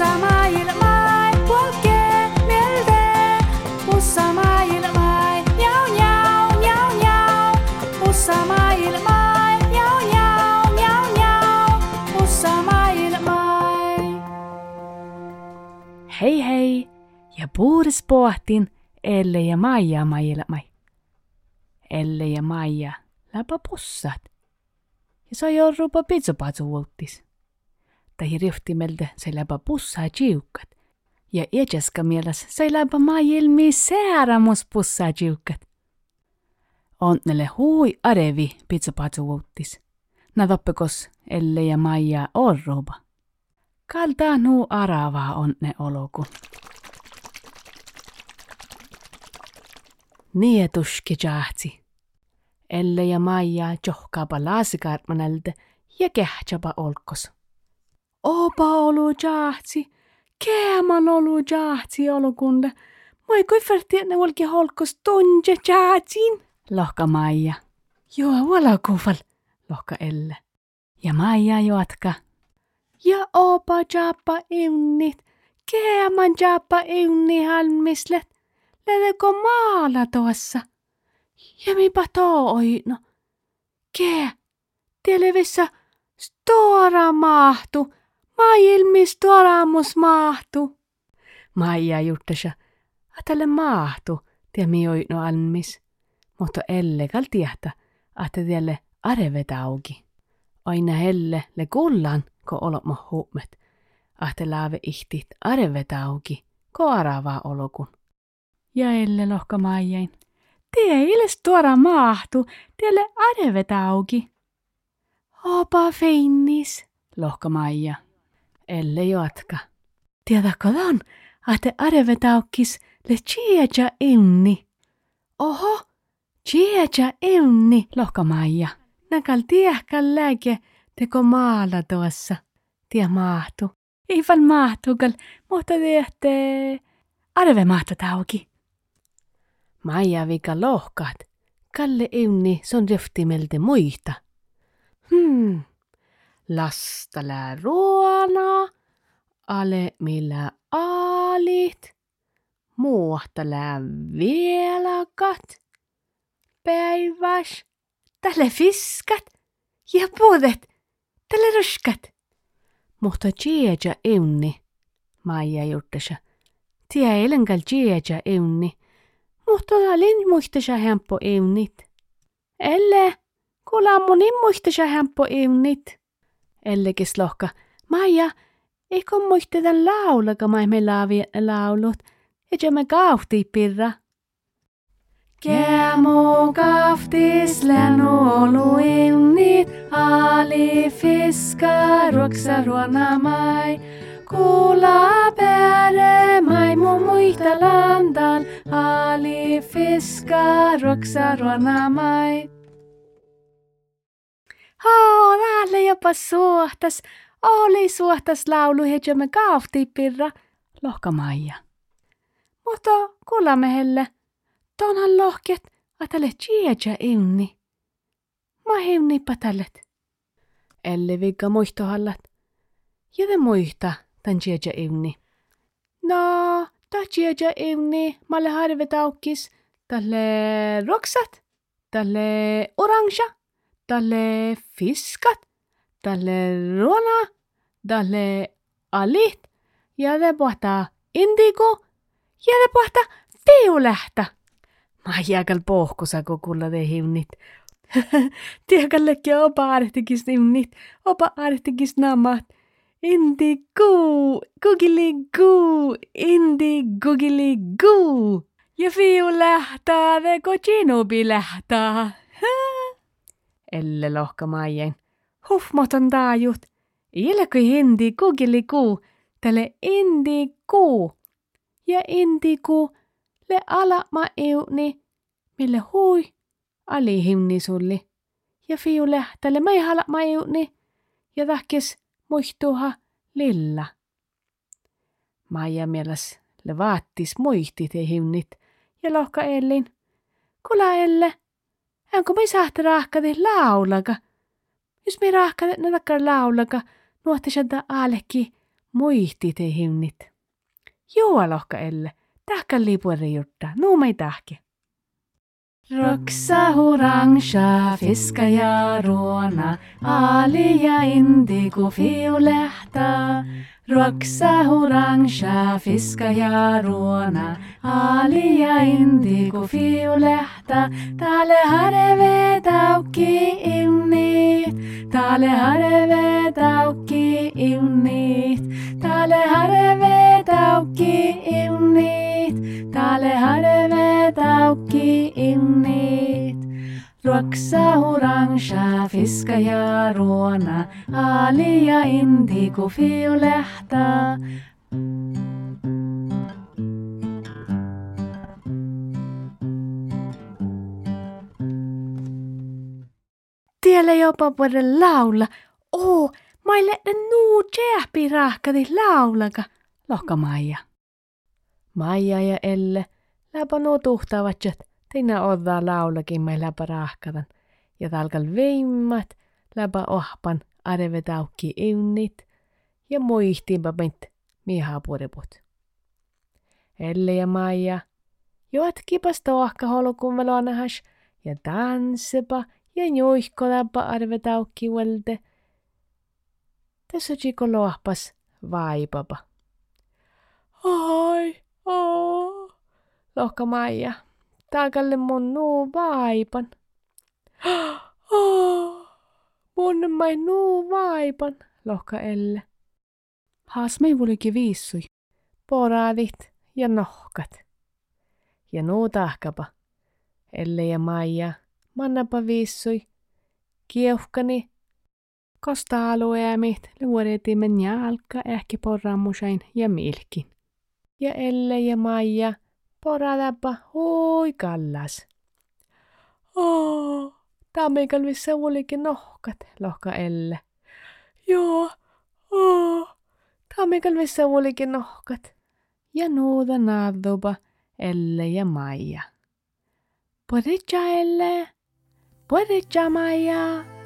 Pussa maailmai, polkee mieltä. Pussa maailmai, njau njau, njau njau. Pussa maailmai, njau njau, njau njau. Pussa maailmai. Hei hei, ja puhdas pohtin Elle ja Maija maailmai. Elle ja Maija läpä pussat. Ja sai jorrupa pizzapatsu uuttis. Tai riftimeltä se läpä pussaa jiukat. Ja iäkäskä mielessä sai läpä maailmi säärämus pussaa jiukat. Onnelle hui arevi pizzapatsu uuttis. Natoppekos Elle ja Maija orruba. Kaltaa nuu aravaa onne oloku. Nietuski jahtsi. Elle ja Maija johkaapa laasikartmanalta ja kähtsäpä olkos. Opa olu jahtsi, keeman olu jahtsi olukunde. Moi kui färti ne holkos tunje jahtsin, lohka Maija. Joo, valakuvall, lohka Elle. Ja Maija jatka. Ja opa jappa iunnit, keeman jappa iunni halmislet. Lähdekö maala tuossa? Ja mipa too oino. Kee, televissä stora mahtu, maailmi storamus mahtu. Maija juttasa, atale mahtu, tie mi oino almis. Mutta elle kal tiehtä, että tielle arevet auki. Aina helle le kullan, ko olot huumet. Ahte laave ihtit arevet auki, ko aravaa olokun ja elle lohka maijain. Tie illes tuora mahtu, tielle arevet auki. Opa feinnis, lohka Maija. Elle jatka. On, että arevet aukis le chieja inni. Oho, chieja inni, lohka Maija. Nakal tiehkal lääke teko maala tuossa. Tie mahtu. Ei val mahtukal, mutta tiehte arve mahtu auki. Maija vika lohkat. Kalle eunni son röftimeltä muista. Hmm. Lasta lää ruona. Ale millä aalit. Muuhta lää vielakat. Päiväs. Tälle fiskat. Ja puodet. Tälle ruskat. Mutta tjeja eunni. Maija juttasa. Tia elenkal tjeja eunni mutta olin muistasä hempo eunit. Elle, kuulla monin muistasä hempo eunit. Elle lohka, Maija, eikö muisteta laulaka me laavi laulut, ja me kaufti pirra. Kämo kaftis länolu eunit, ali fiska ruoksa ruona mai. Kuulla bäre maimu muista landan, ali fiska roksa ruonamai. Haa, täällä jopa suhtas, oli suhtas laulu me kaafti pirra, lohka Maija. Mutta kuulemme helle, tonhan lohket, atale tjieja eunni. Ma heunni patallet. Elle vigga muistohallat. Ja te muista, tän tjeja eunni. No, ta tjeja eunni, malle harve taukis, tälle roksat, tälle orangea, tälle fiskat, tälle ruona, tälle alit, ja te pohtaa indigo, ja te pohtaa viulähtä. Mä jääkäl pohkusa kukulla te hinnit. Tiedäkällekin opa artikis hinnit, opa artikis namat. Indi goo, googly goo, indi googly goo. Ja fiu lähtää, ve kocinubi lähtää. Elle lohka maien. Hufmoton taajut. Ilkui hindi googly goo, tälle indi goo. Ja indi goo, le ala ma euni, mille hui, ali himni sulli. Ja fiu lähtää, me hala ma euni. Ja tahkis muistuha lilla. Maija mieles le vaattis muihti te himnit ja lohka ellin. Kula elle, onko me sahti rahkadi laulaga? Jos me rahkadi ne takkar laulaga, nuotti sieltä aalekki Muihti te hinnit. Joo lohka elle. Tähkä lipueri jutta. Nuu mei tähki. Roksa hurangsha fiska ja ruona, ali ja indigo fiolehta. Roksa hurangsha fiska ja ruona, ali ja indigo fiolehta. Täällä harve taukki innit, täällä harve taukki innit, Roksa orangea, fiska ja ruona, ali ja indigo fiolehta. Tiellä jopa voida laula. Oo, maille nuu tjääpi rahkati laulaka, lohka Maija. Maija ja Elle läpä nuo tuhtavat, että Teina oddaa laulakin mai läpä rahkatan. Ja talkal veimmat läpä ohpan arvetaukki iunnit ja muihtiinpä meint miehapuriput. Elle ja Maija jotkipas tohka holukun melonahas ja tanssepa ja juihko läpä arvetaukki välte. Tässä chiko lohpas vaipapa. Ai, oh, lohka Maija. Taakalle mun nuu vaipan. Oh, mun mai nuu vaipan, lohka Elle. Haas mei vulikin viissui. Poraadit ja nohkat. Ja nuu tahkapa. Elle ja Maija, mannapa viissui. Kieuhkani. Kosta alueemit, luodetimen jalka ehkä porraamusain ja milkin. Ja Elle ja Maija, Poradapa hui kallas. Oo, tammikalvissa olikin nohkat, lohka Elle. Joo, oo, tammikalvissa olikin nohkat. Ja nuuta naaddupa Elle ja Maija. Poditja Elle, poditja Maija.